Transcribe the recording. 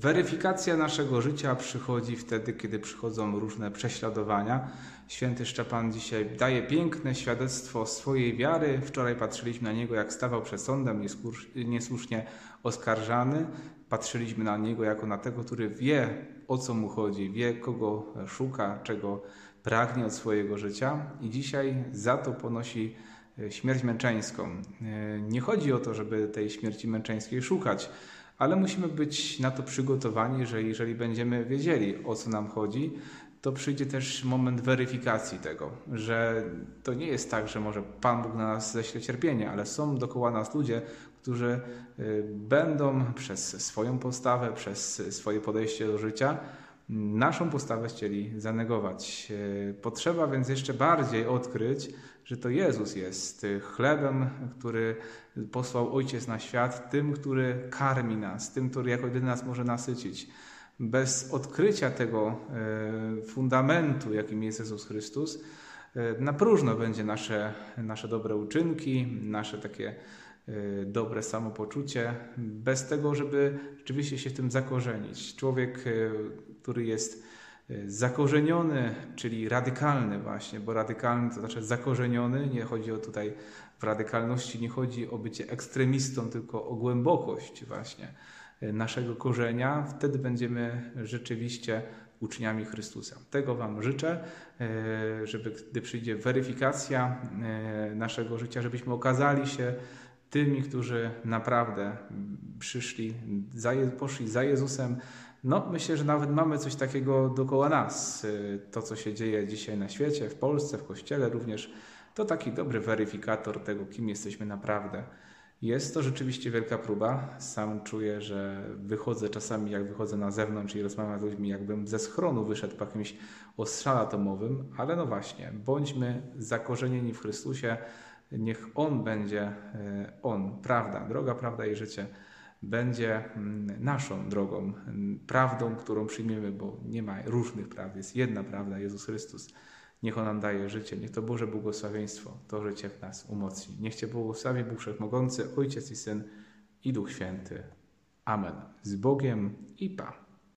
Weryfikacja naszego życia przychodzi wtedy, kiedy przychodzą różne prześladowania. Święty Szczepan dzisiaj daje piękne świadectwo swojej wiary. Wczoraj patrzyliśmy na niego, jak stawał przed sądem niesłusznie oskarżany. Patrzyliśmy na niego jako na tego, który wie o co mu chodzi, wie kogo szuka, czego pragnie od swojego życia i dzisiaj za to ponosi śmierć męczeńską. E, nie chodzi o to, żeby tej śmierci męczeńskiej szukać, ale musimy być na to przygotowani, że jeżeli będziemy wiedzieli o co nam chodzi, to przyjdzie też moment weryfikacji tego, że to nie jest tak, że może Pan Bóg na nas ześle cierpienie, ale są dokoła nas ludzie, którzy y, będą przez swoją postawę, przez swoje podejście do życia naszą postawę chcieli zanegować. Y, potrzeba więc jeszcze bardziej odkryć, że to Jezus jest chlebem, który posłał Ojciec na świat, tym, który karmi nas, tym, który jako jedyny nas może nasycić. Bez odkrycia tego y, fundamentu, jakim jest Jezus Chrystus, na próżno będzie nasze, nasze dobre uczynki, nasze takie dobre samopoczucie, bez tego, żeby rzeczywiście się w tym zakorzenić. Człowiek, y, który jest y, zakorzeniony, czyli radykalny właśnie, bo radykalny to znaczy zakorzeniony, nie chodzi o tutaj w radykalności, nie chodzi o bycie ekstremistą, tylko o głębokość właśnie naszego korzenia, wtedy będziemy rzeczywiście uczniami Chrystusa. Tego Wam życzę, żeby gdy przyjdzie weryfikacja naszego życia, żebyśmy okazali się tymi, którzy naprawdę przyszli, poszli za Jezusem. No, myślę, że nawet mamy coś takiego dookoła nas. To, co się dzieje dzisiaj na świecie, w Polsce, w Kościele również, to taki dobry weryfikator tego, kim jesteśmy naprawdę. Jest to rzeczywiście wielka próba. Sam czuję, że wychodzę czasami, jak wychodzę na zewnątrz i rozmawiam z ludźmi, jakbym ze schronu wyszedł po jakimś ostrzale atomowym, ale no właśnie, bądźmy zakorzenieni w Chrystusie, Niech On będzie, e, On, prawda, droga, prawda i życie, będzie mm, naszą drogą, mm, prawdą, którą przyjmiemy, bo nie ma różnych prawd, jest jedna prawda, Jezus Chrystus. Niech On nam daje życie, niech to Boże błogosławieństwo, to życie w nas umocni. Niech Cię błogosławi Bóg Wszechmogący, Ojciec i Syn i Duch Święty. Amen. Z Bogiem i Pa.